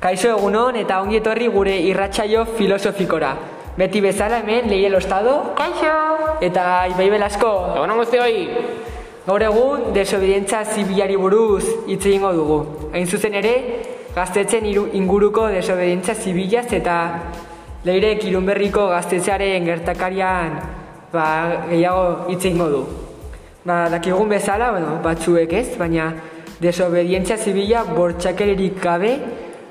Kaixo egunon eta ongi etorri gure irratsaio filosofikora. Beti bezala hemen Leiel Ostado Kaixo! eta Ibai Belasko. Egunon guztioi! Gaur egun desobedientza zibilari buruz hitz egingo dugu. Hain zuzen ere, gaztetzen iru- inguruko desobedientza zibilaz eta leirek irunberriko gaztetzearen gertakarian ba, gehiago hitz egingo du. Ba, dakigun bezala, bueno, batzuek ez, baina desobedientzia zibila bortxakeririk gabe,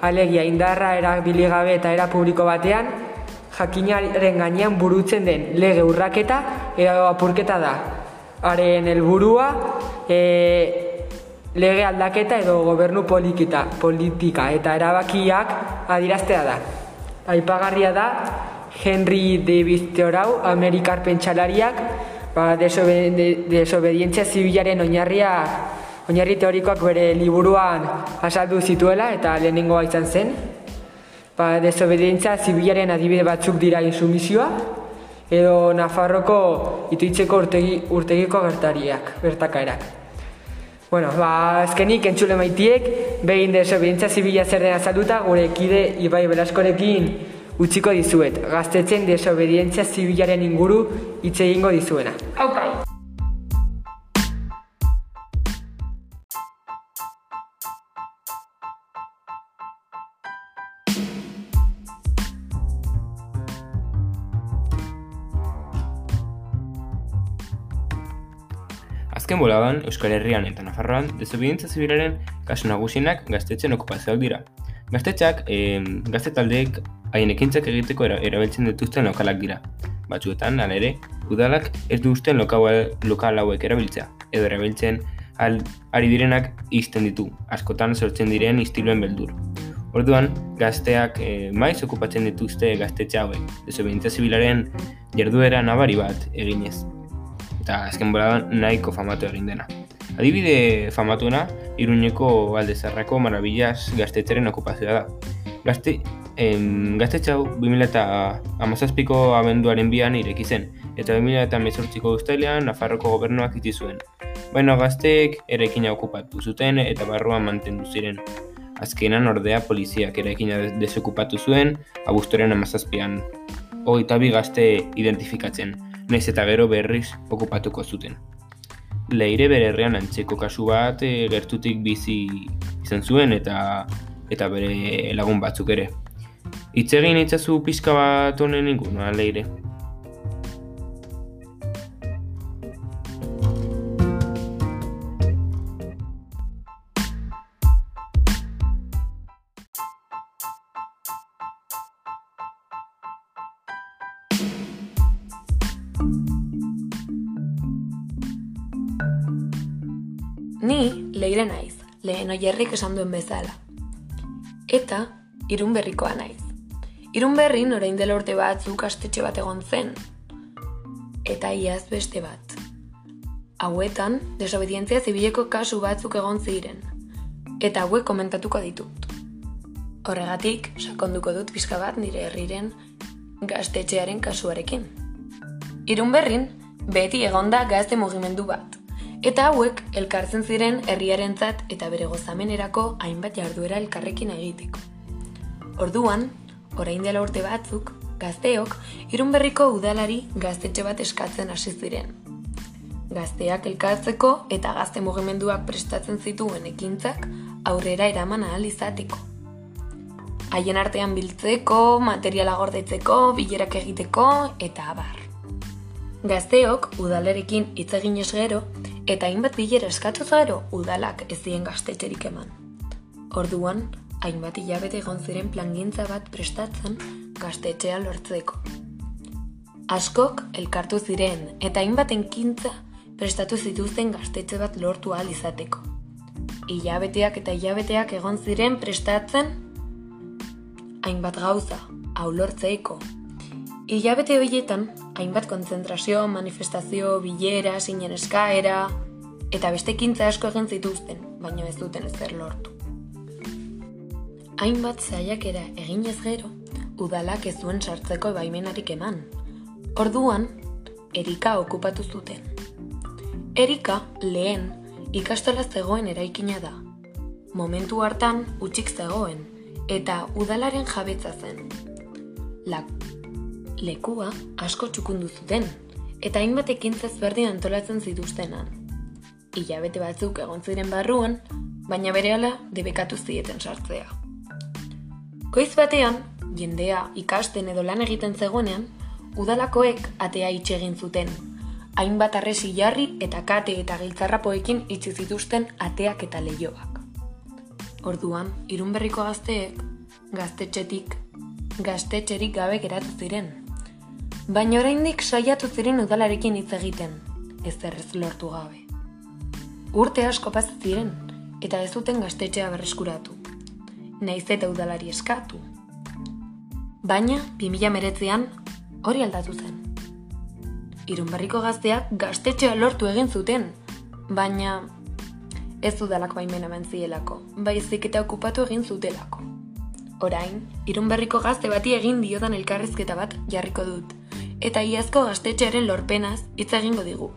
alegia indarra erabili gabe eta era publiko batean, jakinaren gainean burutzen den lege urraketa edo apurketa da. Haren helburua e, lege aldaketa edo gobernu politikita, politika eta erabakiak adiraztea da. Aipagarria da Henry David Thoreau, Amerikar pentsalariak, ba, desobe, de, desobedientzia zibilaren oinarria oinarri teorikoak bere liburuan azaldu zituela eta lehenengoa izan zen. Ba, desobedientzia zibilaren adibide batzuk dira insumizioa, edo Nafarroko ituitzeko urtegi, urtegiko gertariak, bertakaerak. Bueno, ba, azkenik entzule maitiek, behin desobedientzia zibila zer den azalduta, gure kide Ibai Belaskorekin utziko dizuet. Gaztetzen desobedientzia zibilaren inguru hitz egingo dizuena. Aupai! Azken boladan, Euskal Herrian eta Nafarroan, desobedientzia zibilaren kasu nagusienak gaztetzen okupazioak dira. Gaztetxak, e, gazte taldeek haien ekintzak egiteko era, erabiltzen dituzten lokalak dira. Batzuetan, hala ere, udalak ez du usten lokal hauek erabiltzea, edo erabiltzen al, ari direnak izten ditu, askotan sortzen diren istiluen beldur. Orduan, gazteak e, maiz okupatzen dituzte gaztetxe hauek, desobedientzia zibilaren jarduera nabari bat eginez eta azken boladan nahiko famatu egin dena. Adibide famatuena, Iruñeko aldezarrako marabillas gaztetzaren okupazioa da. Gazte, em, gaztetxe hau 2008ko abenduaren bian ireki zen, eta 2018ko ustailean Nafarroko gobernuak itzi zuen. Baina gazteek eraikina okupatu zuten eta barruan mantendu ziren. Azkenan ordea poliziak eraikina des- desokupatu zuen abuztoren amazazpian. Hogeita bi gazte identifikatzen, nahiz eta gero berriz okupatuko zuten. Leire bere herrian antzeko kasu bat e, gertutik bizi izan zuen eta eta bere lagun batzuk ere. Hitz egin itzazu pixka bat honen inguruan, Leire. Ni leire naiz, lehen oierrik esan duen bezala. Eta irun berrikoa naiz. Irun berrin orain dela urte batzuk astetxe bat egon zen. Eta iaz beste bat. Hauetan, desobedientzia zibileko kasu batzuk egon ziren. Eta hauek komentatuko ditut. Horregatik, sakonduko dut pixka bat nire herriren gaztetxearen kasuarekin. Irun berrin, beti egonda gazte mugimendu bat. Eta hauek elkartzen ziren herriarentzat eta bere gozamenerako hainbat jarduera elkarrekin egiteko. Orduan, orain dela urte batzuk, gazteok irunberriko udalari gaztetxe bat eskatzen hasi ziren. Gazteak elkartzeko eta gazte mugimenduak prestatzen zituen ekintzak aurrera eraman ahal izateko. Haien artean biltzeko, materiala gordetzeko, bilerak egiteko eta abar. Gazteok udalarekin hitz eginez gero eta hainbat bilera eskatu gero udalak ez zien gaztetxerik eman. Orduan, hainbat hilabete egon ziren plangintza bat prestatzen gaztetxea lortzeko. Askok elkartu ziren eta hainbat enkintza prestatu zituzten gaztetxe bat lortu ahal izateko. Hilabeteak eta hilabeteak egon ziren prestatzen hainbat gauza, hau lortzeeko. Hilabete horietan, hainbat kontzentrazio, manifestazio, bilera, sinen eskaera, eta beste ekintza asko egin zituzten, baina ez duten ezer lortu. Hainbat zaiakera eginez gero, udalak ez zuen sartzeko baimenarik eman. Orduan, Erika okupatu zuten. Erika, lehen, ikastola zegoen eraikina da. Momentu hartan, utxik zegoen, eta udalaren jabetza zen. La lekua asko txukundu zuten, eta hainbat ekintza ezberdin antolatzen zituztenan. Ilabete batzuk egon ziren barruan, baina berehala debekatu zieten sartzea. Goiz batean, jendea ikasten edo lan egiten zegoenean, udalakoek atea itxe egin zuten. Hainbat arresi jarri eta kate eta giltzarrapoekin itxi zituzten ateak eta leioak. Orduan, irunberriko gazteek, gaztetxetik, gaztetxerik gabe geratu ziren. Baina oraindik saiatu ziren udalarekin hitz egiten, ez errez lortu gabe. Urte asko paz ziren, eta ez zuten gaztetxea berreskuratu. Naiz eta udalari eskatu. Baina, 2019an hori aldatu zen. Irunberriko gazteak gaztetxea lortu egin zuten, baina ez udalak baimena zielako, baizik eta okupatu egin zutelako. Orain, irunberriko gazte bati egin diodan elkarrizketa bat jarriko dut, eta iazko gaztetxearen lorpenaz hitz egingo digu.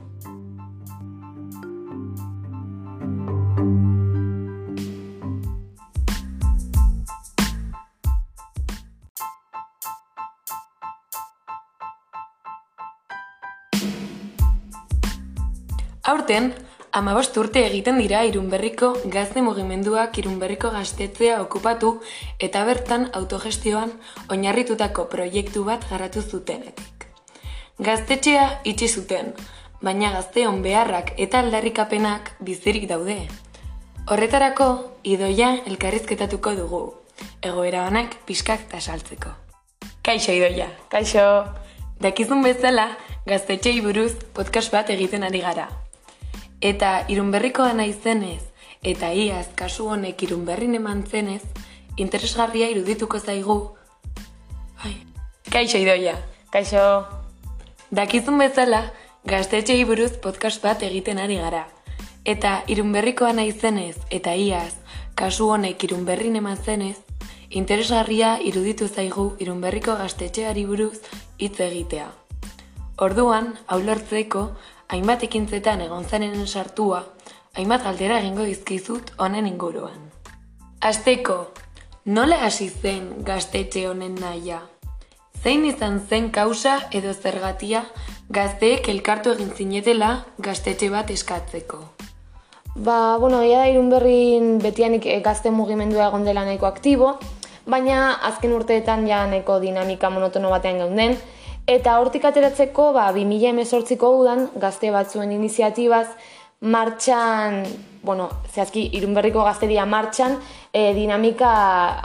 Aurten, amabost urte egiten dira irunberriko gazte mugimenduak irunberriko gaztetzea okupatu eta bertan autogestioan oinarritutako proiektu bat garatu zutenetik. Gaztetxea itxi zuten, baina gazteon beharrak eta aldarrikapenak bizirik daude. Horretarako, idoia elkarrizketatuko dugu, egoera honak pixkak tasaltzeko. Kaixo idoia, kaixo! Dakizun bezala, gaztetxei buruz podcast bat egiten ari gara, Eta irunberrikoa nahi zenez, eta iaz kasu honek irunberrin eman zenez, interesgarria irudituko zaigu. Ai, kaixo idoia. Kaixo. Dakizun bezala, gaztetxei buruz podcast bat egiten ari gara. Eta irunberrikoa nahi zenez, eta iaz, kasu honek irunberrin eman zenez, interesgarria iruditu zaigu irunberriko gaztetxeari buruz hitz egitea. Orduan, hau hainbat ekintzetan egon zenen sartua, hainbat galdera egingo dizkizut honen inguruan. Azteko, nola hasi zen gaztetxe honen naia? Zein izan zen kausa edo zergatia gazteek elkartu egin zinetela gaztetxe bat eskatzeko? Ba, bueno, ia da irun berrin betianik eh, gazte mugimendua egon dela nahiko aktibo, baina azken urteetan ja nahiko dinamika monotono batean geunden, Eta hortik ateratzeko, ba, 2018ko udan, gazte batzuen iniziatibaz, martxan, bueno, zehazki, irunberriko gazteria martxan, e, dinamika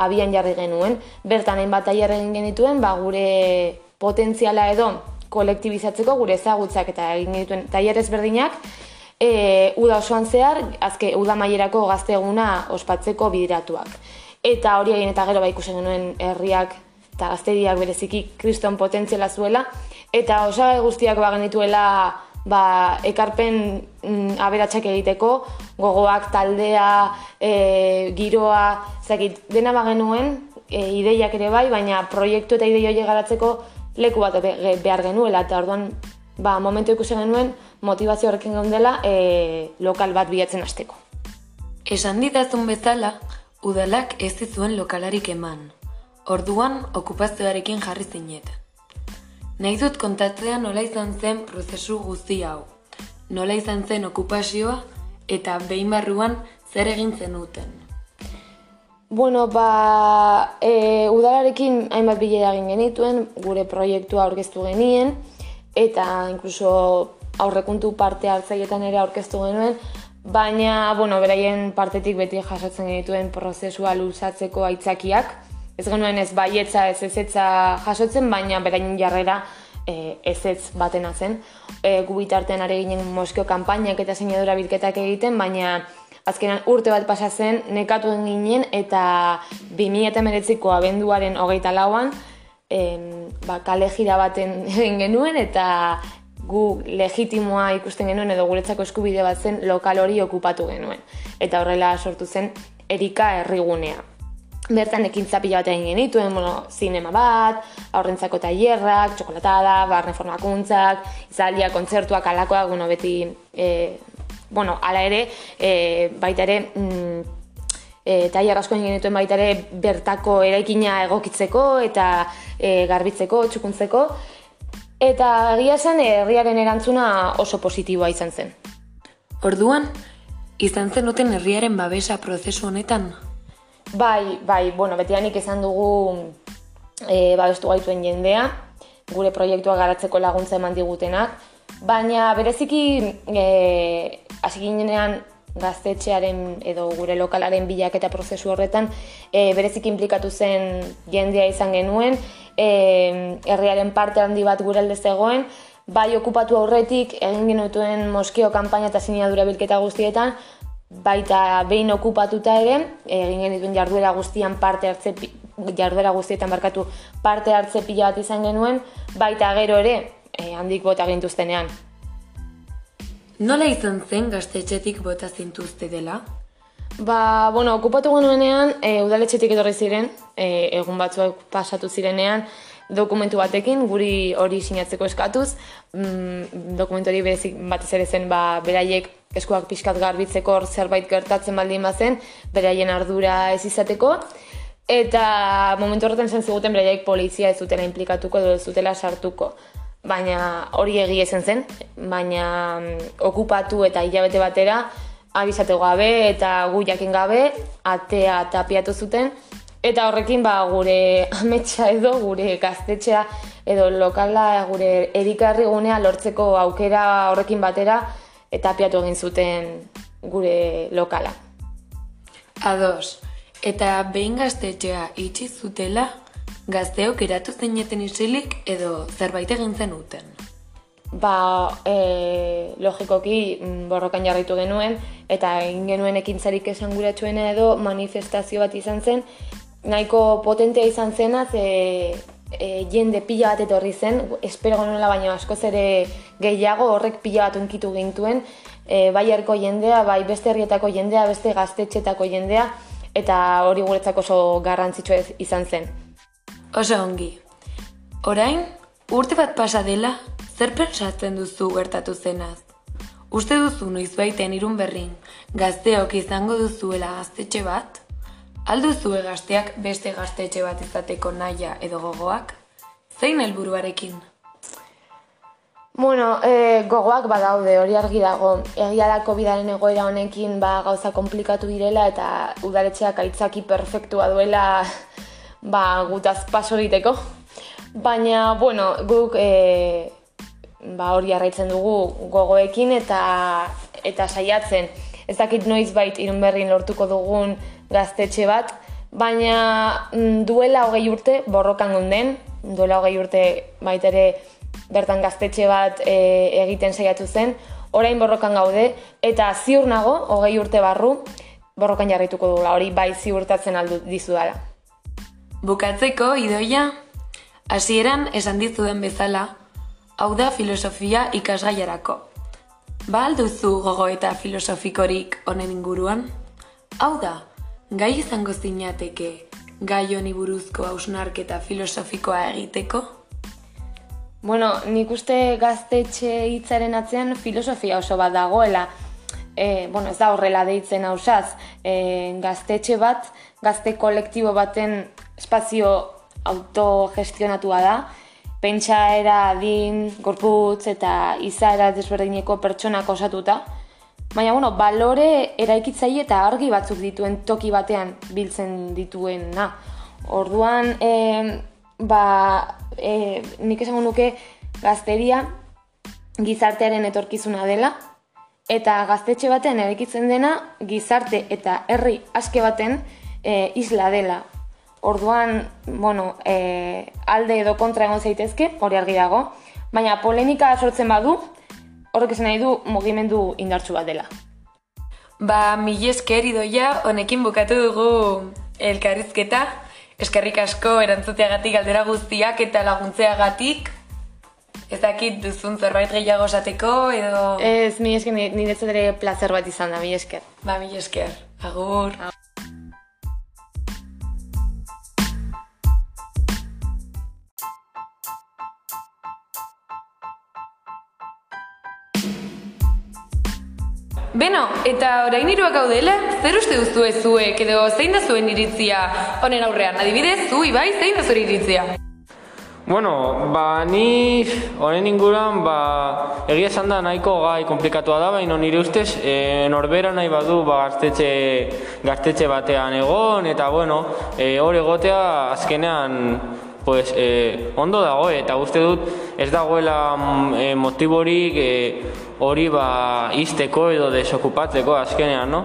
abian jarri genuen. Bertan, hainbat aier egin genituen, ba, gure potentziala edo kolektibizatzeko, gure ezagutzak eta egin genituen taier ezberdinak, e, uda osoan zehar, azke, uda maierako gazte eguna ospatzeko bidiratuak. Eta hori egin eta gero ba ikusen genuen herriak eta gazteriak bereziki kriston potentziala zuela, eta osagai guztiak ba genituela ba, ekarpen mm, aberatsak egiteko, gogoak, taldea, e, giroa, zakit, dena ba genuen, e, ideiak ere bai, baina proiektu eta idei hori garatzeko leku bat behar genuela, eta orduan ba, momentu ikusi genuen motivazio horrekin gaundela e, lokal bat bilatzen hasteko. Esan ditazun bezala, udalak ez zuen lokalarik eman, Orduan, okupazioarekin jarri zinet. Nahi dut kontatzea nola izan zen prozesu guzti hau. Nola izan zen okupazioa eta behin barruan zer egin zenuten. Bueno, ba, e, udalarekin hainbat bilera egin genituen, gure proiektua aurkeztu genien, eta inkluso aurrekuntu parte hartzaietan ere aurkeztu genuen, baina, bueno, beraien partetik beti jasotzen genituen prozesua luzatzeko aitzakiak, ez genuen ez baietza ez ezetza jasotzen, baina berain jarrera e, ezetz batena zen. E, gu bitartean are ginen Moskeo kanpainak eta sinadura bilketak egiten, baina azkenan urte bat pasa zen nekatu ginen eta 2019ko abenduaren hogeita lauan e, ba, kale jira baten egin genuen eta gu legitimoa ikusten genuen edo guretzako eskubide bat zen lokal hori okupatu genuen. Eta horrela sortu zen Erika herrigunea bertan ekintza pila bat egin genituen, bueno, zinema bat, aurrentzako tailerrak, txokolatada, barne formakuntzak, izalia, kontzertuak, alakoak, bueno, beti, e, bueno, ala ere, e, baita ere, mm, e, tailer asko egin genituen baita ere bertako eraikina egokitzeko eta e, garbitzeko, txukuntzeko. Eta egia zen herriaren erantzuna oso positiboa izan zen. Orduan, izan zenuten herriaren babesa prozesu honetan? Bai, bai, bueno, betianik esan dugu e, babestu gaituen jendea, gure proiektua garatzeko laguntza eman digutenak, baina bereziki e, hasi ginenean gaztetxearen edo gure lokalaren bilaketa prozesu horretan e, bereziki implikatu zen jendea izan genuen, e, herriaren parte handi bat gure alde zegoen, bai okupatu aurretik egin genutuen moskeo kanpaina eta sinadura bilketa guztietan, baita behin okupatuta ere, egin genituen jarduera guztian parte hartze jarduera guztietan barkatu parte hartze pila bat izan genuen, baita gero ere, e, handik bota gintuztenean. Nola izan zen gaztetxetik bota zintuzte dela? Ba, bueno, okupatu genuenean, e, udaletxetik etorri ziren, e, egun batzuak pasatu zirenean, dokumentu batekin, guri hori sinatzeko eskatuz, mm, dokumentu hori berezik batez ere zen, ba, beraiek eskuak pixkat garbitzeko zerbait gertatzen baldin bazen, beraien ardura ez izateko, eta momentu horretan zen ziguten beraiek polizia ez zutela implikatuko edo ez zutela sartuko. Baina hori egia zen zen, baina mm, okupatu eta hilabete batera, abizate gabe eta gu jakin gabe, atea tapiatu zuten, Eta horrekin ba, gure ametsa edo, gure gaztetxea edo lokala gure erikarri gunea lortzeko aukera horrekin batera eta apiatu egin zuten gure lokala. Ados, eta behin gaztetxea itxi zutela, gazteok eratu zineten isilik edo zerbait egin zenuten? Ba, e, logikoki mm, borrokan jarritu genuen, eta egin genuen ekintzarik esan edo manifestazio bat izan zen, nahiko potentea izan zena, ze e, jende pila bat etorri zen, espero genuela baina askoz ere gehiago horrek pila bat unkitu gintuen, e, bai herriko jendea, bai beste herrietako jendea, beste gaztetxetako jendea, eta hori guretzako oso garrantzitsua izan zen. Oso ongi. Orain, urte bat pasa dela, zer pentsatzen duzu gertatu zenaz? Uste duzu noiz baiten irun berrin, gazteok izango duzuela gaztetxe bat? Alduzu gazteak beste gaztetxe bat izateko naia edo gogoak? Zein helburuarekin? Bueno, e, gogoak badaude, hori argi dago. Egia da COVID-aren egoera honekin ba, gauza komplikatu direla eta udaletxeak aitzaki perfektua duela ba, gutaz paso egiteko. Baina, bueno, guk e, ba, hori arraitzen dugu gogoekin eta eta saiatzen. Ez dakit noiz bait irun berrin lortuko dugun gaztetxe bat, baina mm, duela hogei urte borrokan gonden, duela hogei urte baitere bertan gaztetxe bat e, egiten saiatu zen, orain borrokan gaude, eta ziur nago, hogei urte barru, borrokan jarrituko dugula, hori bai ziurtatzen aldu dizu dala. Bukatzeko, idoia, hasieran esan dizuen bezala, hau da filosofia ikasgaiarako. Ba alduzu gogo eta filosofikorik honen inguruan? Hau da, gai izango zinateke gai honi buruzko hausnarketa filosofikoa egiteko? Bueno, nik uste gaztetxe hitzaren atzean filosofia oso bat dagoela. E, bueno, ez da horrela deitzen hausaz. E, gaztetxe bat, gazte kolektibo baten espazio autogestionatua da. Pentsaera, adin, gorputz eta izaera desberdineko pertsonak osatuta. Baina, bueno, balore eraikitzaile eta argi batzuk dituen toki batean biltzen dituena. Orduan, e, ba, e, nik esango nuke gazteria gizartearen etorkizuna dela, eta gaztetxe batean eraikitzen dena gizarte eta herri aske baten e, isla dela. Orduan, bueno, e, alde edo kontra egon zaitezke, hori argi dago, baina polemika sortzen badu, horrek esan nahi du mugimendu indartsu bat dela. Ba, mil esker idoia, honekin bukatu dugu elkarrizketa. Eskerrik asko erantzuteagatik galdera guztiak eta laguntzeagatik. Ez dakit duzun zerbait gehiago esateko edo... Ez, mi esker, nire ere placer bat izan da, mi esker. Ba, mi esker. Agur. Agur. Beno, eta orain hiruak gaudela, zer uste duzu ez zuek edo zein da zuen iritzia honen aurrean? Adibidez, zu Ibai, zein da zure iritzia? Bueno, ba, ni honen inguruan, ba, egia esan da nahiko gai komplikatua da, baina nire ustez, e, norbera nahi badu, ba, gaztetxe, gaztetxe batean egon, eta bueno, e, egotea azkenean, pues, e, ondo dago, eta uste dut ez dagoela mm, e, motiborik e, hori ba, izteko edo desokupatzeko azkenean, no?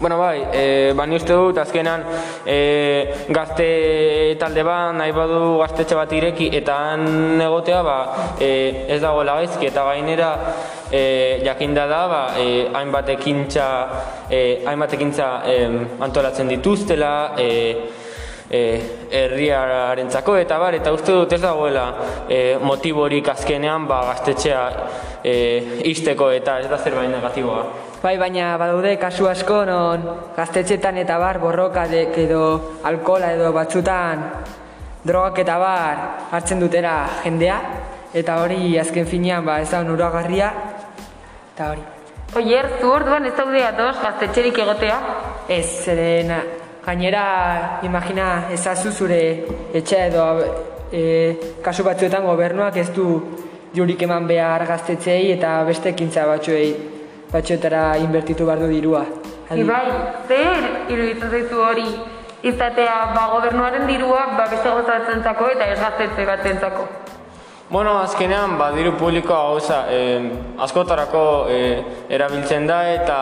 Bueno, bai, e, ba, ni uste dut, azkenan, e, gazte talde bat, nahi badu gaztetxe bat ireki, eta han egotea, ba, e, ez dagoela gaizki, eta gainera, e, jakinda da, ba, e, hainbat ekintza, e, hainbat ekintza e, antolatzen dituztela, e, e, herriarentzako eta bar eta uste dut ez dagoela e, motiborik azkenean ba gaztetxea e, izteko eta ez da zerbait negatiboa. Bai, baina badaude kasu asko non gaztetxetan eta bar borrokadek edo alkola edo batzutan drogak eta bar hartzen dutera jendea eta hori azken finean ba ez da onuragarria eta hori. Oier, zu orduan ez daude ados gaztetxerik egotea? Ez, zeren gainera imagina ezazu zure etxea edo e, kasu batzuetan gobernuak ez du jurik eman behar gaztetxeei eta beste ekintza batzuei batzuetara inbertitu behar du dirua. Adi- Ibai, zer iruditzen zaizu hori izatea ba, gobernuaren dirua ba, beste gauza batzentzako eta ez gaztetxe batzentzako? Bueno, azkenean, ba, diru publikoa gauza eh, askotarako eh, erabiltzen da eta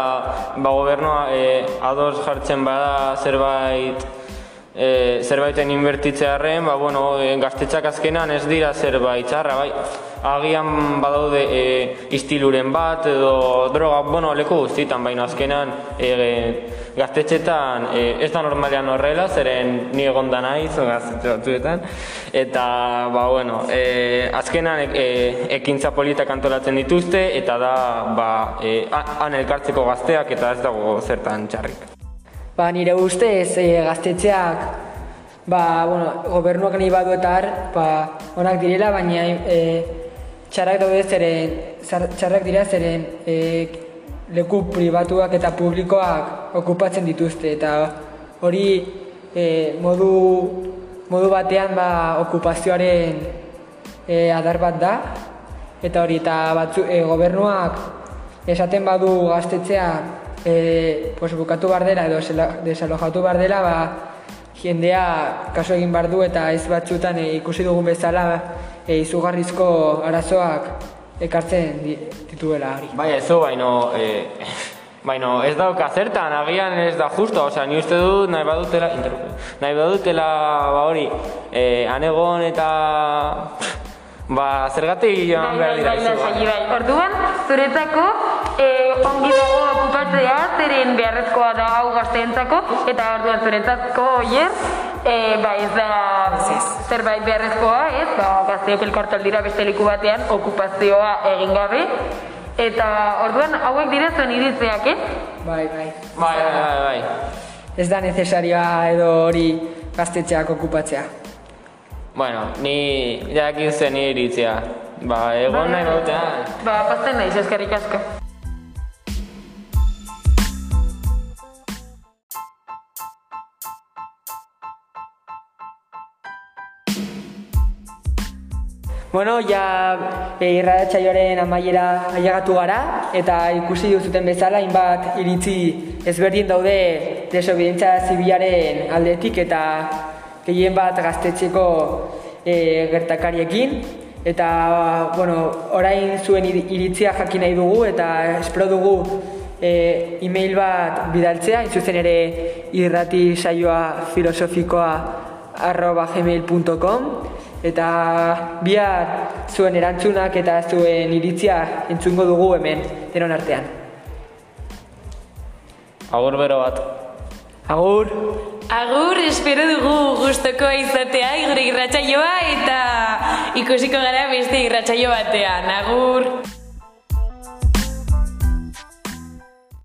ba, gobernua eh, ados jartzen bada zerbait eh, zerbaiten inbertitzearen, ba, bueno, eh, gaztetxak azkenean ez dira zerbait txarra, bai. Agian badaude eh, istiluren bat edo droga, bueno, leku guztietan, baina azkenean eh, gaztetxetan eh, ez da normalean horrela, zeren ni egonda naiz gaztetxe batzuetan, eta, ba, bueno, eh, azkenan eh, ekintza politak antolatzen dituzte, eta da, ba, ha- han elkartzeko gazteak eta ez dago zertan txarrik. Ba, nire ustez e, gaztetxeak ba, bueno, gobernuak nahi badu eta har, ba, onak direla, baina e, txarrak daude zeren, txarrak dira zeren e, leku pribatuak eta publikoak okupatzen dituzte. Eta hori e, modu, modu batean ba, okupazioaren e, adar bat da. Eta hori eta batzu, e, gobernuak esaten badu gaztetzea e, pues, bukatu behar dela edo desalojatu behar dela ba, jendea kaso egin behar du eta ez batzutan e, ikusi dugun bezala e, izugarrizko arazoak ekartzen di, dituela hori. Bai, ez baino, eh, baino ez dauka zertan, agian ez da justo, osea, ni uste dut nahi badutela, nahi badutela, ba hori, eh, anegon eta, ba, zergatik joan behar dira izu, bai, bai. Orduan, zuretzako eh, ongi dago okupatzea zeren beharrezkoa da hau gazteentzako eta orduan zuretzako oier eh, ba ez da zerbait beharrezkoa, ez? Ba, gazteok elkartu dira beste leku batean okupazioa egin gabe eta orduan hauek dira zuen iritzeak, ez? Bai, bai. Bai, bai, bai, bai. Ez da necesarioa edo hori gaztetxeak okupatzea. Bueno, ni jakin zen nire iritzia. Ba, egon nahi badutean. Ba, pasten naiz, eskerrik asko. Bueno, ja e, irratsaioaren amaiera ailegatu gara eta ikusi duzuten bezala hainbat iritzi ezberdin daude desobedientzia zibilaren aldetik eta gehien bat gaztetxeko e, gertakariekin. Eta bueno, orain zuen iri- iritzia jakin nahi dugu eta espero dugu e, email bat bidaltzea, hain zuzen ere irrati saioa filosofikoa arroba gmail.com eta bihar zuen erantzunak eta zuen iritzia entzungo dugu hemen denon artean. Agur bero bat. Agur! Agur, espero dugu gustoko izatea gure irratsaioa eta ikusiko gara beste irratsaio batean. Agur!